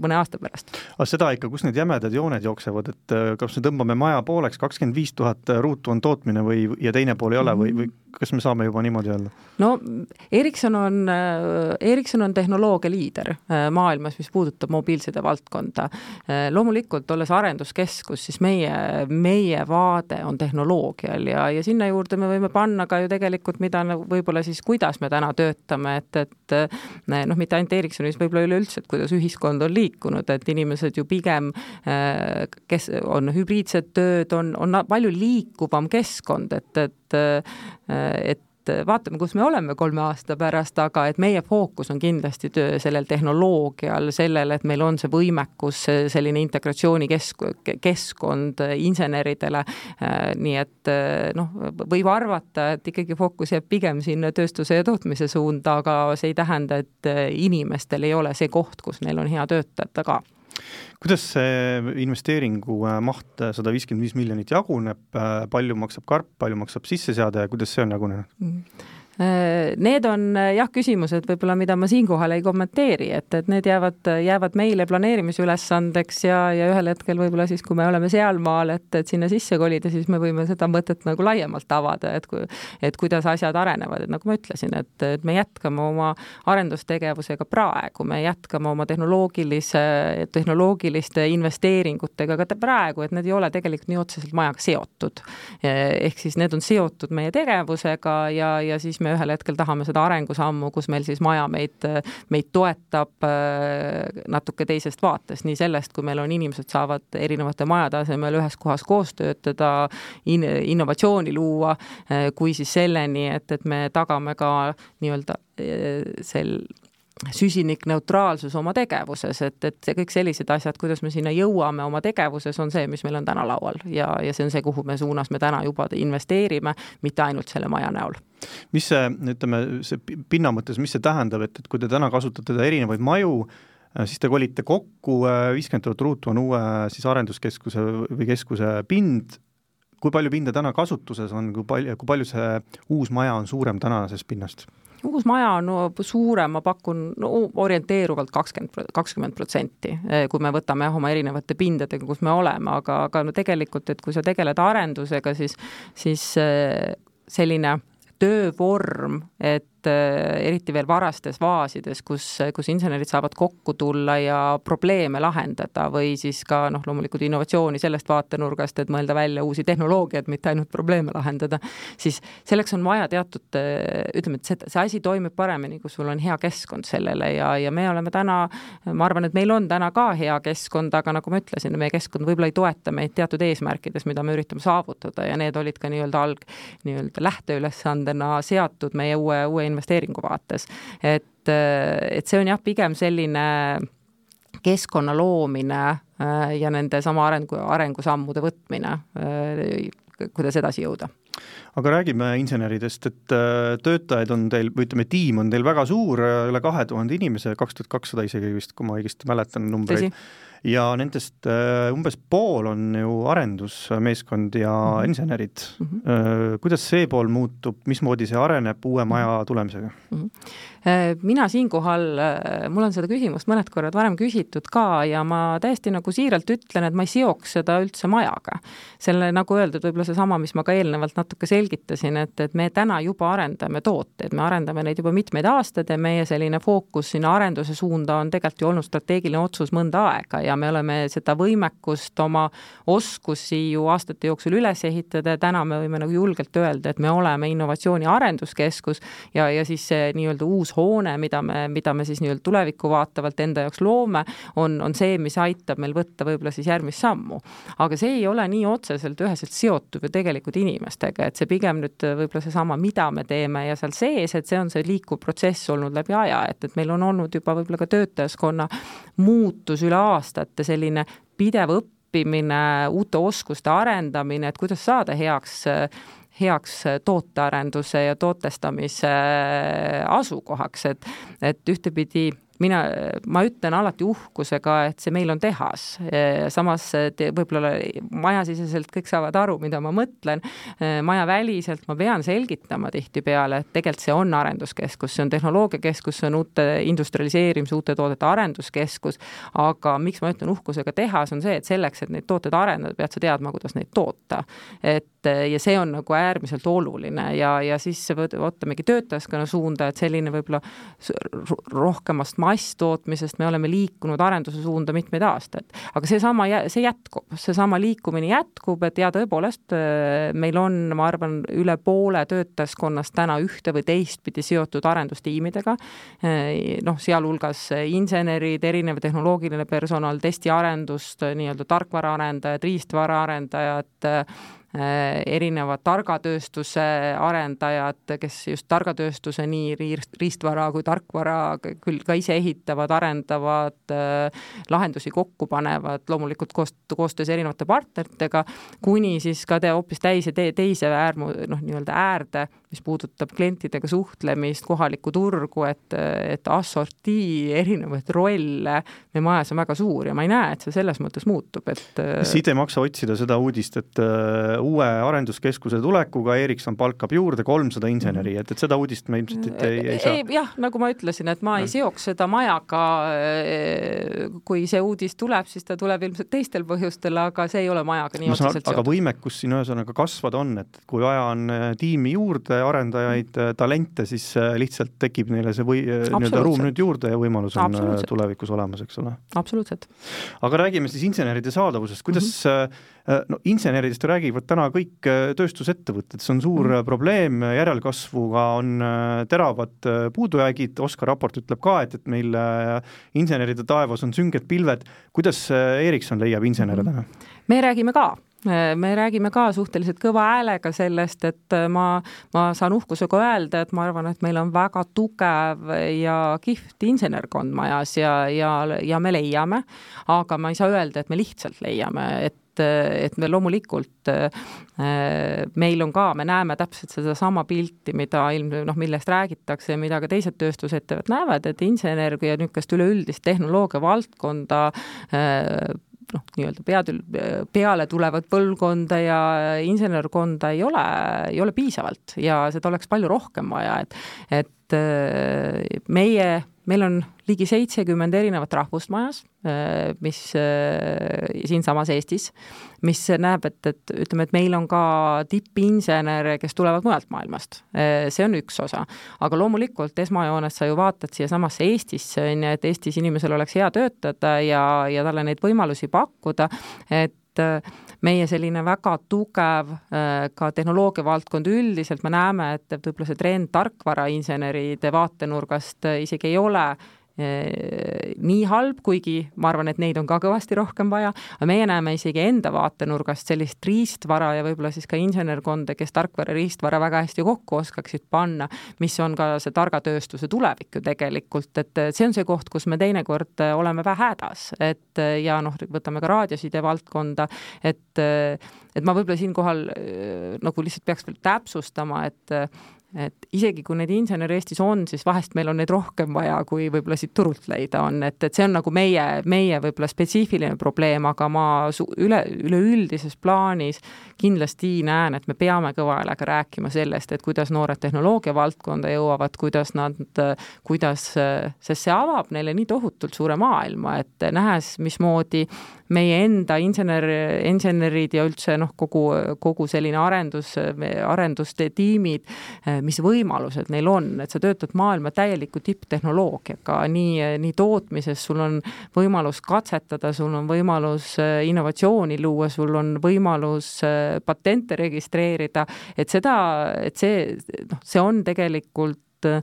mõne aasta pärast. aga seda ikka, kus need jämedad jooned jooksevad, et kas me tõmbame maja pooleks, kakskümmend viis tuhat ruutu on tootmine või, ja teine pool ei ole või, või kas me saame juba niimoodi öelda? no Ericsson on, Ericsson on tehnoloogia liider maailmas, mis puudutab mobiilside valdkonda. loomulikult, olles arenduskeskus, siis meie, meie vaade on tehnoloogial ja, ja sinna juurde me võime panna ka ju tegelikult mida nagu võib-olla siis, kuidas me täna töötame, et, et eh, noh, mitte ainult Ericssonis, võib-olla üleüldse, et kuidas ühiskond on liikunud, et inimesed ju pigem, eh, kes on hübriidsed tööd, on, on palju liikuvam keskkond, et, et eh, et et vaatame, kus me oleme kolme aasta pärast, aga et meie fookus on kindlasti töö sellel tehnoloogial, sellel, et meil on see võimekus, selline integratsioonikesk-, keskkond inseneridele, nii et noh, võib arvata, et ikkagi fookus jääb pigem sinna tööstuse ja tootmise suunda, aga see ei tähenda, et inimestel ei ole see koht, kus neil on hea töötada ka kuidas see investeeringu äh, maht, äh, sada viiskümmend viis miljonit jaguneb, äh, palju maksab karp, palju maksab sisseseade ja kuidas see on jagunenud mm.? Need on äh, jah, küsimused võib-olla, mida ma siinkohal ei kommenteeri, et, et need jäävad, jäävad meile planeerimisülesandeks ja, ja ühel hetkel võib-olla siis, kui me oleme sealmaal, et, et sinna sisse kolida, siis me võime seda mõtet nagu laiemalt avada, et kui, et kuidas asjad arenevad, et nagu ma ütlesin, et, et me jätkame oma arendustegevusega praegu, me jätkame oma tehnoloogilise, tehnoloogiliste investeeringutega ka praegu, et need ei ole tegelikult nii otseselt majaga seotud. ehk siis need on seotud meie tegevusega ja, ja siis me me ühel hetkel tahame seda arengusammu, kus meil siis maja meid, meid toetab äh, natuke teisest vaatest, nii sellest, kui meil on inimesed saavad erinevate majade asemel ühes kohas koos töötada in,, innovatsiooni luua, äh, kui siis selleni, et, et me tagame ka nii-öelda äh, sel süsinikneutraalsus oma tegevuses, et, et see kõik sellised asjad, kuidas me sinna jõuame oma tegevuses, on see, mis meil on täna laual. Ja, ja see on see, kuhu me suunas me täna juba investeerime, mitte ainult selle maja näol. Mis see, ütleme, see pinna mõttes, mis see tähendab, et, et kui te täna kasutate erinevaid maju, siis te kolite kokku, viiskümmend tuhat ruutu on uue siis arenduskeskuse või keskuse pind, kui palju pinde täna kasutuses on, kui palju, kui palju see uus maja on suurem tänasest pinnast? Uus maja on no, suurem, ma pakun no, orienteeruvalt kakskümmend, kakskümmend protsenti, eh, kui me võtame jah, oma erinevate pindadega, kus me oleme, aga, aga no tegelikult, et kui sa tegeled arendusega, siis, siis eh, selline töövorm, et Äh, eriti veel varastes faasides, kus, kus insenerid saavad kokku tulla ja probleeme lahendada või siis ka noh, loomulikult innovatsiooni sellest vaatenurgast, et mõelda välja uusi tehnoloogiaid, mitte ainult probleeme lahendada, siis selleks on vaja teatud, äh, ütleme, et see, see asi toimib paremini, kui sul on hea keskkond sellele ja, ja me oleme täna, ma arvan, et meil on täna ka hea keskkond, aga nagu ma ütlesin, meie keskkond võib-olla ei toeta meid teatud eesmärkides, mida me üritame saavutada ja need olid ka nii-öelda alg, nii-öelda lähteülesandena seatud meie uue, uue investeeringu vaates. et, et see on jah, pigem selline keskkonna loomine äh, ja nende sama arengu, arengusammude võtmine, äh, kuidas edasi jõuda. Aga räägime inseneridest, et äh, töötajaid on teil, või ütleme, tiim on teil väga suur, üle kahe tuhande inimese, kaks tuhat kakssada isegi vist, kui ma õigesti mäletan numbreid ja nendest äh, umbes pool on ju arendusmeeskond ja mm -hmm. insenerid mm. -hmm. kuidas see pool muutub, mismoodi see areneb uue maja tulemisega mm? -hmm mina siinkohal, mul on seda küsimust mõned korrad varem küsitud ka ja ma täiesti nagu siiralt ütlen, et ma ei seoks seda üldse majaga. selle, nagu öeldud, võib-olla seesama, mis ma ka eelnevalt natuke selgitasin, et, et me täna juba arendame tooteid, me arendame neid juba mitmeid aastaid ja meie selline fookus sinna arenduse suunda on tegelikult ju olnud strateegiline otsus mõnda aega ja me oleme seda võimekust, oma oskusi ju aastate jooksul üles ehitada ja täna me võime nagu julgelt öelda, et me oleme innovatsiooni arenduskeskus ja, ja siis see nii-öelda uus hoone, mida me, mida me siis nii-öelda tulevikku vaatavalt enda jaoks loome, on, on see, mis aitab meil võtta võib-olla siis järgmist sammu. aga see ei ole nii otseselt üheselt seotud ju tegelikult inimestega, et see pigem nüüd võib-olla seesama, mida me teeme ja seal sees, et see on see liikuv protsess olnud läbi aja, et, et meil on olnud juba võib-olla ka töötajaskonna muutus üle aastate, selline pidev õppimine, uute oskuste arendamine, et kuidas saada heaks heaks tootearenduse ja tootestamise asukohaks, et, et ühtepidi mina, ma ütlen alati uhkusega, et see meil on tehas, samas võib-olla majasiseselt kõik saavad aru, mida ma mõtlen, majaväliselt ma pean selgitama tihtipeale, et tegelikult see on arenduskeskus, see on tehnoloogiakeskus, see on uute industrialiseerimise, uute toodete arenduskeskus, aga miks ma ütlen uhkusega tehas, on see, et selleks, et neid tooteid arendada, pead sa teadma, kuidas neid toota. et ja see on nagu äärmiselt oluline. Ja, ja siis võtamegi töötajaskonna suunda, et selline võib-olla rohkemast masstootmisest me oleme liikunud arenduse suunda mitmeid aastaid. aga seesama, see jätkub, seesama liikumine jätkub, et ja tõepoolest äh, meil on, ma arvan, üle poole töötajaskonnast täna ühte või teistpidi seotud arendustiimidega, äh, noh, sealhulgas insenerid, erinev tehnoloogiline personal, testiarendust, nii-öelda tarkvaraarendajad, riistvaraarendajad, Äh, erinevad targatööstuse arendajad, kes just targatööstuse nii riistvara kui tarkvara küll ka ise ehitavad, arendavad, äh, lahendusi kokku panevad, loomulikult koos, koostöös erinevate partneritega, kuni siis ka te hoopis täise te,, teise äärmu-, noh, nii-öelda äärde, mis puudutab klientidega suhtlemist, kohalikku turgu, et, et assortii erinevaid rolle meie majas on väga suur ja ma ei näe, et see selles mõttes muutub, et siit ei maksa otsida seda uudist, et uue arenduskeskuse tulekuga Ericsson palkab juurde kolmsada inseneri, et, et seda uudist me ilmselt ei, ei saa. jah, nagu ma ütlesin, et ma ei seoks seda majaga, kui see uudis tuleb, siis ta tuleb ilmselt teistel põhjustel, aga see ei ole majaga nii otseselt seotud. aga võimekus siin ühesõnaga kasvada on, et kui vaja on äh, tiimi juurde, arendajaid, äh, talente, siis äh, lihtsalt tekib neile see või nii-öelda ruum nüüd juurde ja võimalus on tulevikus olemas, eks ole? absoluutselt. aga räägime siis inseneride saadavusest, kuidas mm -hmm Äh, no inseneridest räägivad täna kõik äh, tööstusettevõtted, see on suur mm. probleem, järelkasvuga on teravad puudujäägid, Oskar raport ütleb ka, et, et meil inseneride taevas on sünged pilved, kuidas Ericsson leiab insenere mhm. täna mm.? me räägime ka me räägime ka suhteliselt kõva häälega sellest, et ma, ma saan uhkusega öelda, et ma arvan, et meil on väga tugev ja kihvt insenerkond majas ja, ja, ja me leiame, aga ma ei saa öelda, et me lihtsalt leiame, et et, me loomulikult, meil on ka, me näeme täpselt sedasama pilti, mida ilm-, noh, millest räägitakse ja mida ka teised tööstusettevõtted näevad, et insener ja niisugust üleüldist tehnoloogia valdkonda noh, nii-öelda pead, peale tulevat põlvkonda ja insenerkonda ei ole, ei ole piisavalt ja seda oleks palju rohkem vaja, et et meie meil on ligi seitsekümmend erinevat rahvust majas, äh, mis äh, siinsamas Eestis, mis näeb, et, et ütleme, et meil on ka tippinsenere, kes tulevad mujalt maailmast. Äh, see on üks osa. aga loomulikult esmajoones sa ju vaatad siiasamasse Eestisse, on ju, et Eestis inimesel oleks hea töötada ja, ja talle neid võimalusi pakkuda, et meie selline väga tugev ka tehnoloogia valdkond üldiselt, me näeme, et võib-olla see trend tarkvarainseneride vaatenurgast isegi ei ole Äh, nii halb, kuigi ma arvan, et neid on ka kõvasti rohkem vaja, aga meie näeme isegi enda vaatenurgast sellist riistvara ja võib-olla siis ka insenerkonda, kes tarkvara ja riistvara väga hästi kokku oskaksid panna, mis on ka see targa tööstuse tulevik ju tegelikult, et see on see koht, kus me teinekord oleme vähe hädas, et ja noh, võtame ka raadioside valdkonda, et et ma võib-olla siinkohal nagu lihtsalt peaks veel täpsustama, et et isegi kui neid insenere Eestis on, siis vahest meil on neid rohkem vaja, kui võib-olla siit turult leida on, et, et see on nagu meie, meie võib-olla spetsiifiline probleem, aga ma üle, üleüldises plaanis kindlasti näen, et me peame kõva häälega rääkima sellest, et kuidas noored tehnoloogia valdkonda jõuavad, kuidas nad, kuidas, sest see avab neile nii tohutult suure maailma, et nähes, mismoodi meie enda insener, insenerid ja üldse noh, kogu, kogu selline arendus, arenduste tiimid, mis võimalused neil on, et sa töötad maailma täieliku tipptehnoloogiaga, nii, nii tootmises, sul on võimalus katsetada, sul on võimalus äh, innovatsiooni luua, sul on võimalus äh, patente registreerida, et seda, et see, noh, see on tegelikult äh,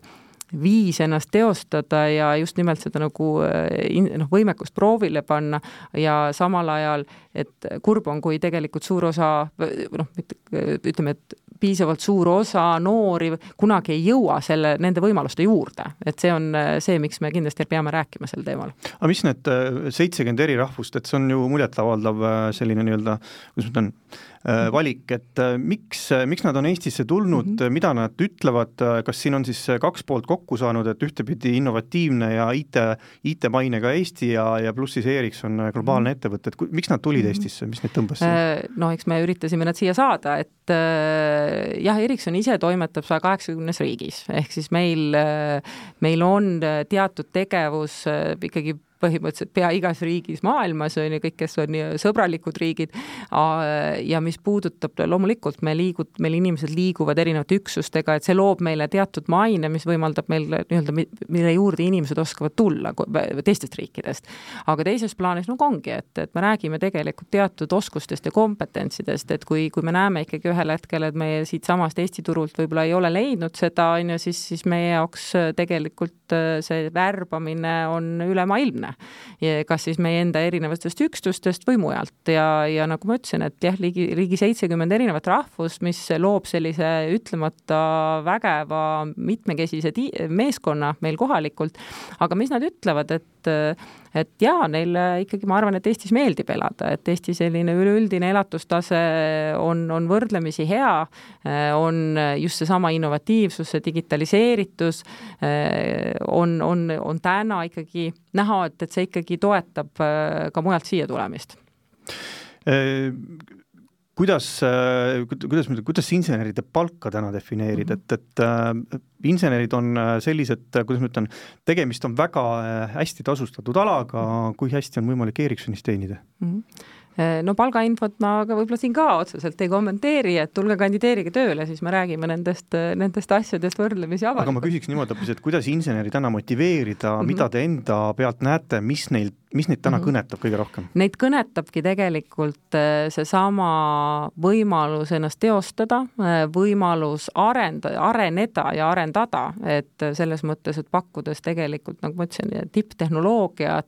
viis ennast teostada ja just nimelt seda nagu noh, võimekust proovile panna ja samal ajal, et kurb on, kui tegelikult suur osa noh, ütleme, et piisavalt suur osa noori kunagi ei jõua selle, nende võimaluste juurde, et see on see, miks me kindlasti peame rääkima sel teemal. aga mis need seitsekümmend eri rahvust, et see on ju muljetavaldav selline nii-öelda, kuidas ma ütlen, Äh, valik, et äh, miks, äh, miks nad on Eestisse tulnud mm, -hmm. mida nad ütlevad, kas siin on siis kaks poolt kokku saanud, et ühtepidi innovatiivne ja IT, IT-mainega Eesti ja, ja pluss siis Ericsson globaalne -hmm. ettevõte, et miks nad tulid -hmm. Eestisse, mis neid tõmbas siia? No eks me üritasime nad siia saada, et jah, Ericsson ise toimetab saja kaheksakümnes riigis, ehk siis meil, meil on teatud tegevus ikkagi põhimõtteliselt pea igas riigis maailmas, on ju, kõik, kes on sõbralikud riigid, ja mis puudutab, loomulikult me liigut-, meil inimesed liiguvad erinevate üksustega, et see loob meile teatud maine, mis võimaldab meil nii-öelda, mille juurde inimesed oskavad tulla teistest riikidest. aga teises plaanis nagu ongi, et, et me räägime tegelikult teatud oskustest ja kompetentsidest, et kui, kui me näeme ikkagi ühel hetkel, et meie siitsamast Eesti turult võib-olla ei ole leidnud seda, on ju, siis, siis meie jaoks tegelikult see värbamine on ülemaailmne kas siis meie enda erinevatest üksustest või mujalt. Ja, ja nagu ma ütlesin, et jah, ligi, ligi seitsekümmend erinevat rahvust, mis loob sellise ütlemata vägeva mitmekesise meeskonna meil kohalikult, aga mis nad ütlevad, et et jaa, neile ikkagi ma arvan, et Eestis meeldib elada, et Eesti selline üleüldine elatustase on, on võrdlemisi hea, on just seesama innovatiivsus, see digitaliseeritus, on, on, on täna ikkagi näha, et, et see ikkagi toetab ka mujalt siia tulemist kuidas, kuidas, kuidas inseneride palka täna defineerida, et, et äh, insenerid on äh, sellised, kuidas ma ütlen, tegemist on väga äh, hästi tasustatud alaga, kui hästi on võimalik Ericssonis teenida. Mm? -hmm no palgainfot ma ka võib-olla siin ka otseselt ei kommenteeri, et tulge kandideerige tööle, siis me räägime nendest, nendest asjadest võrdlemisi avalikult. aga ma küsiks niimoodi hoopis, et kuidas inseneri täna motiveerida mm, -hmm. mida te enda pealt näete, mis neil mis neid täna mm -hmm. kõnetab kõige rohkem? Neid kõnetabki tegelikult äh, seesama võimalus ennast teostada, äh, võimalus arendada, areneda ja arendada, et selles mõttes, et pakkudes tegelikult, nagu ma ütlesin, tipptehnoloogiat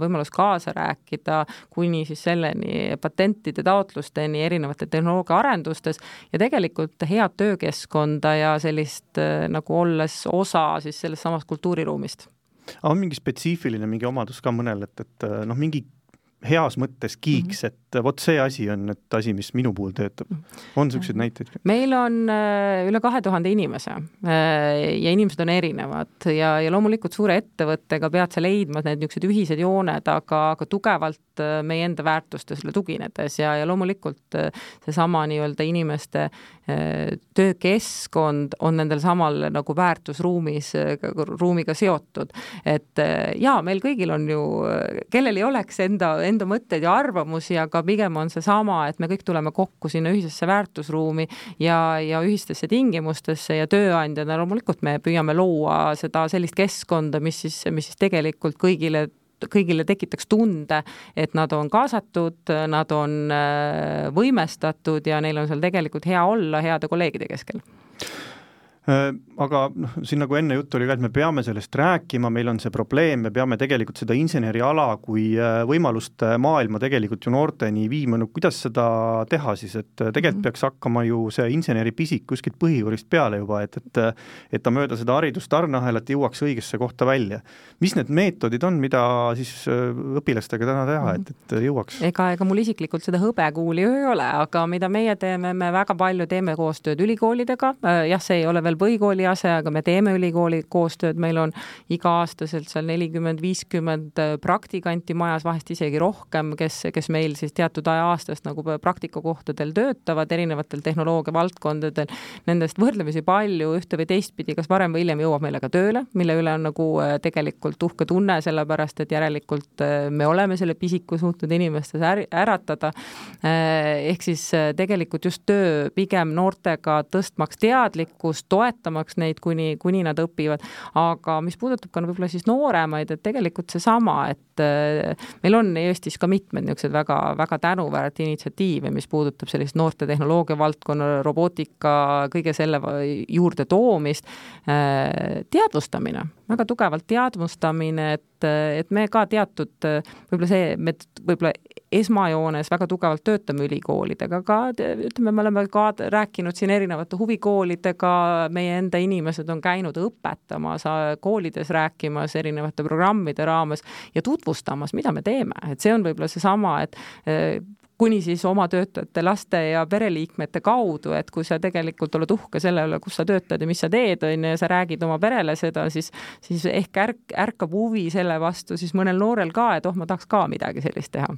võimalus kaasa rääkida, kuni siis selleni patentide taotlusteni erinevate tehnoloogia arendustes ja tegelikult head töökeskkonda ja sellist nagu olles osa siis sellest samast kultuuriruumist on mingi spetsiifiline mingi omadus ka mõnel, et, et noh, mingi heas mõttes kiiks mm, -hmm. Et vot see asi on nüüd asi, mis minu puhul töötab. on niisuguseid näiteid? meil on äh, üle kahe tuhande inimese äh, ja inimesed on erinevad ja, ja loomulikult suure ettevõttega pead sa leidma need niisugused ühised jooned, aga, aga tugevalt äh, meie enda väärtustele tuginedes ja, ja loomulikult seesama nii-öelda inimeste töökeskkond on nendel samal nagu väärtusruumis, ruumiga seotud. et jaa, meil kõigil on ju, kellel ei oleks enda, enda mõtteid ja arvamusi, aga pigem on seesama, et me kõik tuleme kokku sinna ühisesse väärtusruumi ja, ja ühistesse tingimustesse ja tööandjana loomulikult me püüame luua seda sellist keskkonda, mis siis, mis siis tegelikult kõigile kõigile tekitaks tunde, et nad on kaasatud, nad on äh, võimestatud ja neil on seal tegelikult hea olla heade kolleegide keskel aga noh, siin nagu enne juttu oli ka, et me peame sellest rääkima, meil on see probleem, me peame tegelikult seda inseneriala kui äh, võimaluste maailma tegelikult ju noorteni viima, no kuidas seda teha siis, et äh, tegelikult mm -hmm. peaks hakkama ju see inseneripisik kuskilt põhijuurist peale juba, et, et et ta mööda seda haridustarneahelat jõuaks õigesse kohta välja. mis need meetodid on, mida siis õpilastega täna teha, et, et jõuaks? ega, ega mul isiklikult seda hõbekuuli ei ole, aga mida meie teeme, me väga palju teeme koostööd ülikoolidega, jah, see ei ole veel veel põhikooli ase, aga me teeme ülikooli koostööd, meil on iga-aastaselt seal nelikümmend, viiskümmend äh, praktikanti majas, vahest isegi rohkem, kes, kes meil siis teatud aja aastast nagu praktikakohtadel töötavad erinevatel tehnoloogia valdkondadel. Nendest võrdlemisi palju ühte või teistpidi, kas varem või hiljem jõuab meile ka tööle, mille üle on nagu äh, tegelikult uhke tunne, sellepärast et järelikult äh, me oleme selle pisiku suutnud inimestes äratada. ehk siis tegelikult just töö pigem noortega tõstmaks teadlikkust, toetamaks neid, kuni, kuni nad õpivad. aga mis puudutab ka võib-olla siis nooremaid, et tegelikult seesama, et äh, meil on Eestis ka mitmed niisugused väga, väga tänuväärt initsiatiive, mis puudutab sellist noorte tehnoloogia valdkonna, robootika, kõige selle juurde toomist, äh, teadvustamine, väga tugevalt teadvustamine, et et me ka teatud, võib-olla see, me võib-olla esmajoones väga tugevalt töötame ülikoolidega, aga ütleme, me oleme ka rääkinud siin erinevate huvikoolidega, meie enda inimesed on käinud õpetamas, koolides rääkimas erinevate programmide raames ja tutvustamas, mida me teeme, et see on võib-olla seesama, et eh, kuni siis oma töötajate, laste ja pereliikmete kaudu, et kui sa tegelikult oled uhke selle üle, kus sa töötad ja mis sa teed, on ju, ja sa räägid oma perele seda, siis, siis ehk ärk, ärkab huvi selle vastu siis mõnel noorel ka, et oh, ma tahaks ka midagi sellist teha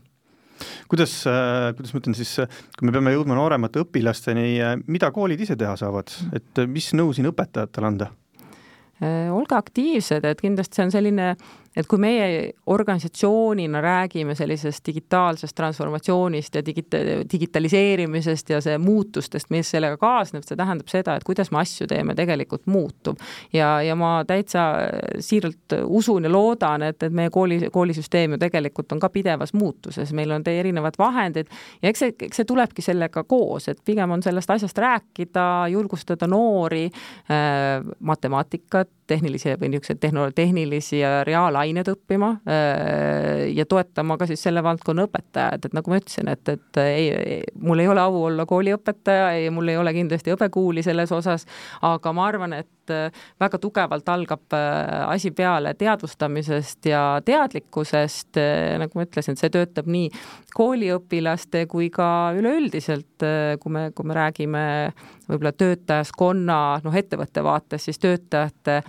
kuidas, äh, kuidas ma ütlen siis, kui me peame jõudma nooremate õpilasteni, äh, mida koolid ise teha saavad, et äh, mis nõu siin õpetajatele anda? olge aktiivsed, et kindlasti see on selline et kui meie organisatsioonina räägime sellisest digitaalsest transformatsioonist ja digita-, digitaliseerimisest ja see muutustest, mis sellega kaasneb, see tähendab seda, et kuidas me asju teeme, tegelikult muutub. ja, ja ma täitsa siiralt usun ja loodan, et, et meie kooli, koolisüsteem ju tegelikult on ka pidevas muutuses, meil on erinevad vahendid ja eks see, eks see tulebki sellega koos, et pigem on sellest asjast rääkida, julgustada noori äh,, matemaatikat, tehnilisi või niisuguseid tehno-, tehnilisi ja reaalained õppima ja toetama ka siis selle valdkonna õpetajad, et nagu ma ütlesin, et, et ei, mul ei ole au olla kooliõpetaja ja mul ei ole kindlasti õppekuuli selles osas, aga ma arvan, et väga tugevalt algab asi peale teadvustamisest ja teadlikkusest, nagu ma ütlesin, see töötab nii kooliõpilaste kui ka üleüldiselt, kui me, kui me räägime võib-olla töötajaskonna, noh, ettevõtte vaates siis töötajate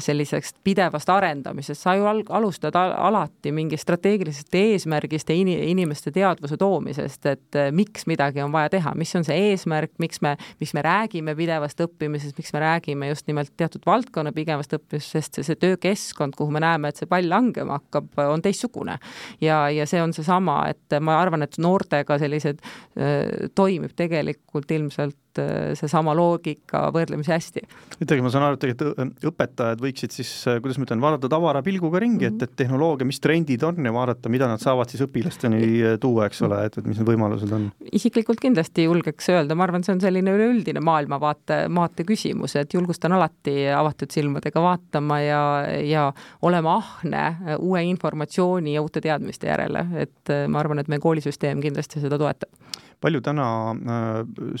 Selliseks pidevast arendamisest, sa ju al-, alustad al alati mingist strateegilisest eesmärgist ja in-, inimeste teadvuse toomisest, et äh, miks midagi on vaja teha, mis on see eesmärk, miks me, miks me räägime pidevast õppimisest, miks me räägime just nimelt teatud valdkonna pidevast õppimisest, sest see, see töökeskkond, kuhu me näeme, et see pall langema hakkab, on teistsugune. ja, ja see on seesama, et ma arvan, et noortega sellised äh, toimib tegelikult ilmselt äh, seesama loogika võrdlemisi hästi. ütlegi, ma saan aru, et tegelikult õpetajad võiksid siis, kuidas ma ütlen, vaadata tavara pilguga ringi mm, -hmm. et, et tehnoloogia, mis trendid on ja vaadata, mida nad saavad siis õpilasteni tuua, eks ole, et, et mis need võimalused on. isiklikult kindlasti julgeks öelda, ma arvan, see on selline üleüldine maailmavaate, maate küsimus, et julgustan alati avatud silmadega vaatama ja, ja olema ahne uue informatsiooni ja uute teadmiste järele, et ma arvan, et meie koolisüsteem kindlasti seda toetab palju täna äh,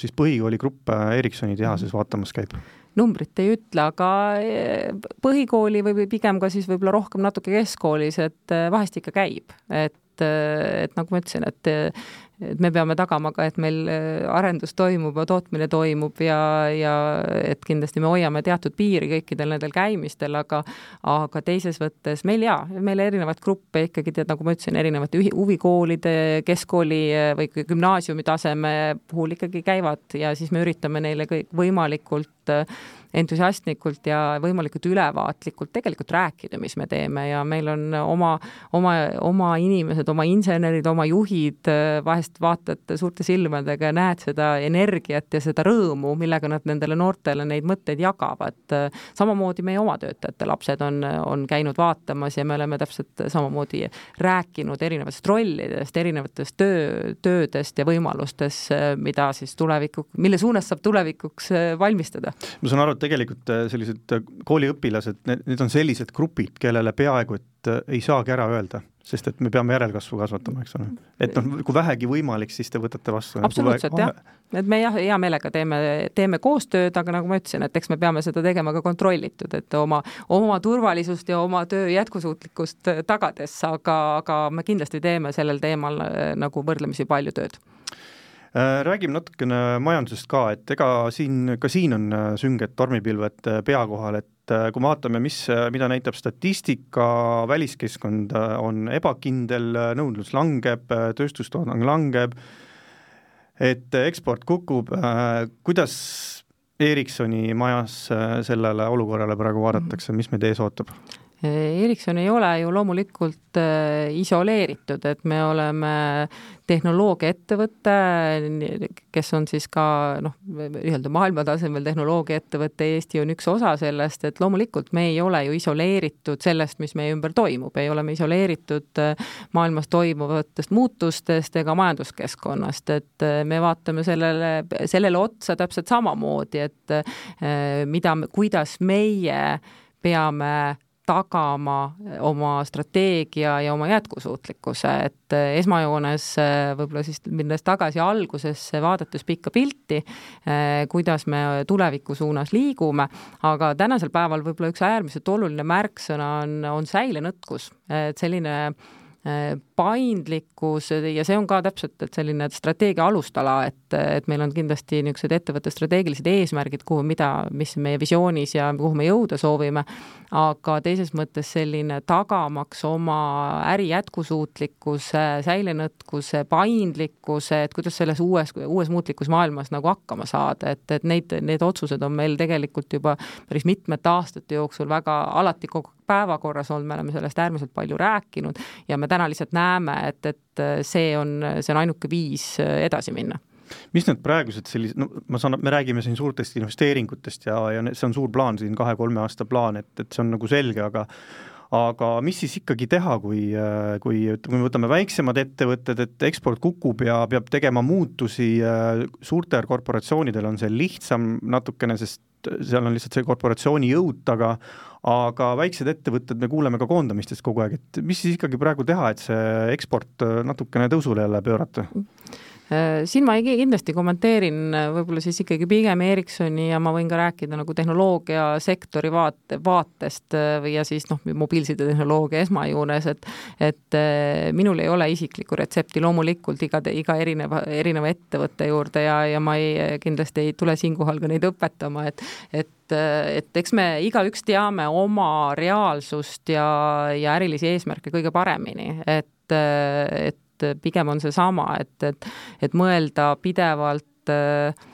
siis põhikooligruppe Ericssoni tehases vaatamas käib? numbrit ei ütle, aga äh, põhikooli või, pigem ka siis võib-olla rohkem natuke keskkoolis, et äh, vahest ikka käib, et et nagu ma ütlesin, et et me peame tagama ka, et meil äh, arendus toimub tootmine toimub ja, ja et kindlasti me hoiame teatud piiri kõikidel nendel käimistel, aga aga teises võttes meil jaa, meil erinevaid gruppe ikkagi tead, nagu ma ütlesin, erinevate huvikoolide, keskkooli äh, või gümnaasiumi taseme puhul ikkagi käivad ja siis me üritame neile kõik võimalikult äh, entusiastlikult ja võimalikult ülevaatlikult tegelikult rääkida, mis me teeme ja meil on oma, oma, oma inimesed, oma insenerid, oma juhid, vahest vaatad suurte silmadega ja näed seda energiat ja seda rõõmu, millega nad nendele noortele neid mõtteid jagavad. samamoodi meie oma töötajate lapsed on, on käinud vaatamas ja me oleme täpselt samamoodi rääkinud erinevatest rollidest, erinevatest töö, töödest ja võimalustest, mida siis tuleviku, mille suunas saab tulevikuks valmistada. ma saan aru, et tegelikult äh, sellised äh, kooliõpilased, need, need on sellised grupid, kellele peaaegu et äh, ei saagi ära öelda, sest et me peame järelkasvu kasvatama, eks ole. et noh, kui vähegi võimalik, siis te võtate vastu. absoluutselt jah, et me jah, hea meelega teeme, teeme koostööd, aga nagu ma ütlesin, et eks me peame seda tegema ka kontrollitud, et oma, oma turvalisust ja oma töö jätkusuutlikkust tagades, aga, aga me kindlasti teeme sellel teemal nagu võrdlemisi palju tööd räägime natukene majandusest ka, et ega siin, ka siin on äh, sünged tormipilved äh, pea kohal, et kui vaatame, mis, mida näitab statistika, väliskeskkond on ebakindel, nõudlus langeb, tööstustoodang langeb, et eksport kukub, kuidas Ericssoni majas sellele olukorrale praegu vaadatakse, mis meid ees ootab? Ericsson ei ole ju loomulikult äh, isoleeritud, et me oleme tehnoloogiaettevõte, kes on siis ka noh, nii-öelda maailma tasemel tehnoloogiaettevõte, Eesti on üks osa sellest, et loomulikult me ei ole ju isoleeritud sellest, mis meie ümber toimub, ei ole me isoleeritud äh, maailmas toimuvatest muutustest ega majanduskeskkonnast, et äh, me vaatame sellele, sellele otsa täpselt samamoodi, et mida, kuidas meie peame tagama oma strateegia ja oma jätkusuutlikkuse, et eh, esmajoones eh, võib-olla siis minnes tagasi algusesse, vaadates pikka pilti, eh, kuidas me tuleviku suunas liigume, aga tänasel päeval võib-olla üks äärmiselt oluline märksõna on, on säilenõtkus, et selline paindlikkus ja see on ka täpselt, et selline strateegia alustala, et, et meil on kindlasti niisugused ettevõtte strateegilised eesmärgid, kuhu, mida, mis meie visioonis ja kuhu me jõuda soovime, aga teises mõttes selline tagamaks oma äri jätkusuutlikkuse, säilenõtkuse, paindlikkuse, et kuidas selles uues, uues muutlikus maailmas nagu hakkama saada, et, et neid, need otsused on meil tegelikult juba päris mitmete aastate jooksul väga alati kogu päevakorras olnud, me oleme sellest äärmiselt palju rääkinud ja me täna lihtsalt näeme, et, et see on, see on ainuke viis edasi minna mis need praegused sellised, no ma saan, me räägime siin suurtest investeeringutest ja, ja see on suur plaan siin, kahe-kolme aasta plaan, et, et see on nagu selge, aga aga mis siis ikkagi teha, kui, kui, kui me võtame väiksemad ettevõtted, et eksport kukub ja peab tegema muutusi, suurtel korporatsioonidel on see lihtsam natukene, sest seal on lihtsalt see korporatsiooni jõud taga, aga väiksed ettevõtted, me kuuleme ka koondamistest kogu aeg, et mis siis ikkagi praegu teha, et see eksport natukene tõusule jälle pöörata? Äh, siin ma kindlasti kommenteerin äh, võib-olla siis ikkagi pigem Ericssoni ja ma võin ka rääkida nagu tehnoloogiasektori vaate, vaatest äh, ja siis noh, mobiilsidetehnoloogia esmajoones, et et minul ei ole isiklikku retsepti, loomulikult iga, iga erineva, erineva ettevõtte juurde ja, ja ma ei, kindlasti ei tule siinkohal ka neid õpetama, et et et eks me igaüks teame oma reaalsust ja, ja ärilisi eesmärke kõige paremini, et, et et pigem on seesama, et, et, et mõelda pidevalt äh,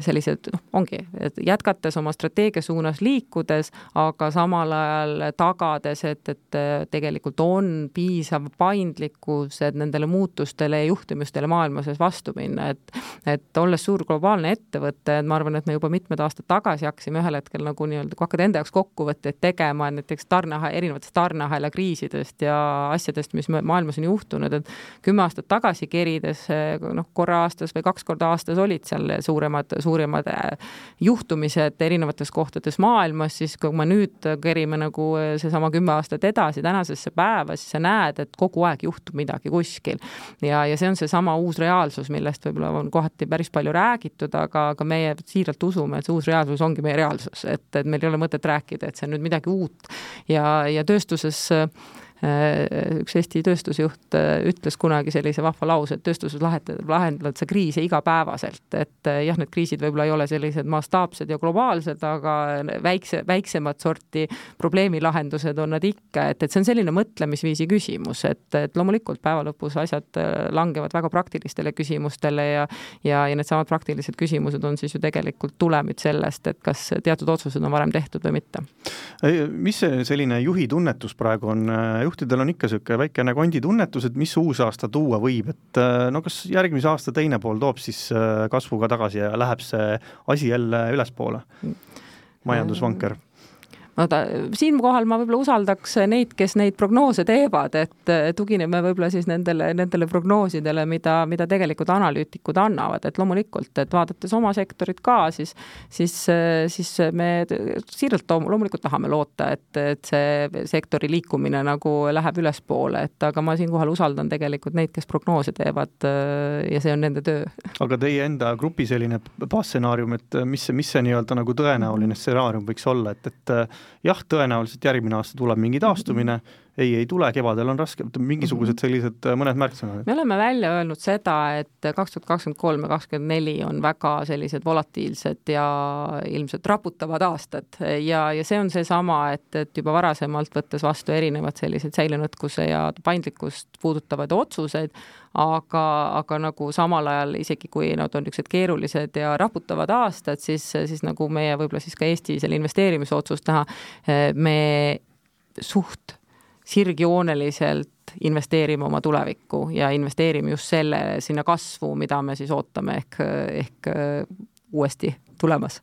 sellised, noh, ongi, et jätkates oma strateegia suunas liikudes, aga samal ajal tagades, et, et tegelikult on piisav paindlikkus, et nendele muutustele ja juhtimistele maailma sees vastu minna, et et olles suur globaalne ettevõte, et ma arvan, et me juba mitmed aastad tagasi hakkasime ühel hetkel nagu nii-öelda, kui hakkad enda jaoks kokkuvõtteid tegema näiteks tarneahe, erinevatest tarneahela kriisidest ja asjadest, mis maailmas on juhtunud, et kümme aastat tagasi kerides noh, korra aastas või kaks korda aastas olid seal suuremad suurimad, suurimad äh, juhtumised erinevates kohtades maailmas, siis kui me nüüd kerime nagu äh, seesama kümme aastat edasi tänasesse päeva, siis sa näed, et kogu aeg juhtub midagi kuskil. ja, ja see on seesama uus reaalsus, millest võib-olla on kohati päris palju räägitud, aga, aga meie siiralt usume, et see uus reaalsus ongi meie reaalsus, et, et meil ei ole mõtet rääkida, et see on nüüd midagi uut. ja, ja tööstuses üks Eesti tööstusjuht äh, ütles kunagi sellise vahva lause, et tööstuses lahendad, lahendad sa kriise igapäevaselt, et äh, jah, need kriisid võib-olla ei ole sellised mastaapsed ja globaalsed, aga väikse, väiksemat sorti probleemilahendused on nad ikka, et, et see on selline mõtlemisviisi küsimus, et, et loomulikult päeva lõpus asjad langevad väga praktilistele küsimustele ja ja, ja needsamad praktilised küsimused on siis ju tegelikult tulemid sellest, et kas teatud otsused on varem tehtud või mitte. mis see selline juhi tunnetus praegu on juhtidel on ikka niisugune väikene konditunnetus, et mis uus aasta tuua võib, et äh, no kas järgmise aasta teine pool toob siis äh, kasvuga tagasi ja läheb see asi jälle ülespoole, majandusvanker no ta, siinkohal ma võib-olla usaldaks neid, kes neid prognoose teevad, et tugineme võib-olla siis nendele, nendele prognoosidele, mida, mida tegelikult analüütikud annavad, et loomulikult, et vaadates oma sektorit ka, siis, siis, siis me siiralt loomulikult tahame loota, et, et see sektori liikumine nagu läheb ülespoole, et aga ma siinkohal usaldan tegelikult neid, kes prognoose teevad ja see on nende töö. aga teie enda grupi selline baasstsenaarium, et mis mis see nii-öelda nagu tõenäoline stsenaarium võiks olla, et, et jah, tõenäoliselt järgmine aasta tuleb mingi taastumine, ei, ei tule, kevadel on raske, mingisugused mhm. sellised äh, mõned märksõnad. me oleme välja öelnud seda, et kaks tuhat kakskümmend kolm ja kakskümmend neli on väga sellised volatiilsed ja ilmselt raputavad aastad ja, ja see on seesama, et, et juba varasemalt võttes vastu erinevad sellised säilenõtkuse ja paindlikkust puudutavaid otsuseid, aga, aga nagu samal ajal, isegi kui nad on niisugused keerulised ja raputavad aastad, siis, siis nagu meie võib-olla siis ka Eesti selle investeerimisotsust näha, me suht sirgjooneliselt investeerime oma tulevikku ja investeerime just selle, sinna kasvu, mida me siis ootame ehk, ehk uuesti tulemas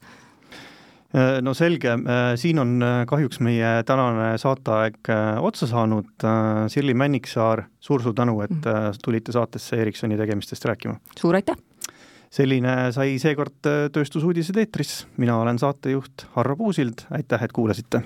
Äh, no selge, äh, siin on äh, kahjuks meie tänane saateaeg otsa saanud. Sirli Männiksaar suur,, suur-suur tänu, et mhm. tulite saatesse Ericssoni tegemistest rääkima. suur aitäh! selline sai seekord Tööstusuudised eetris, mina olen saatejuht Harro Puusild, aitäh, et kuulasite!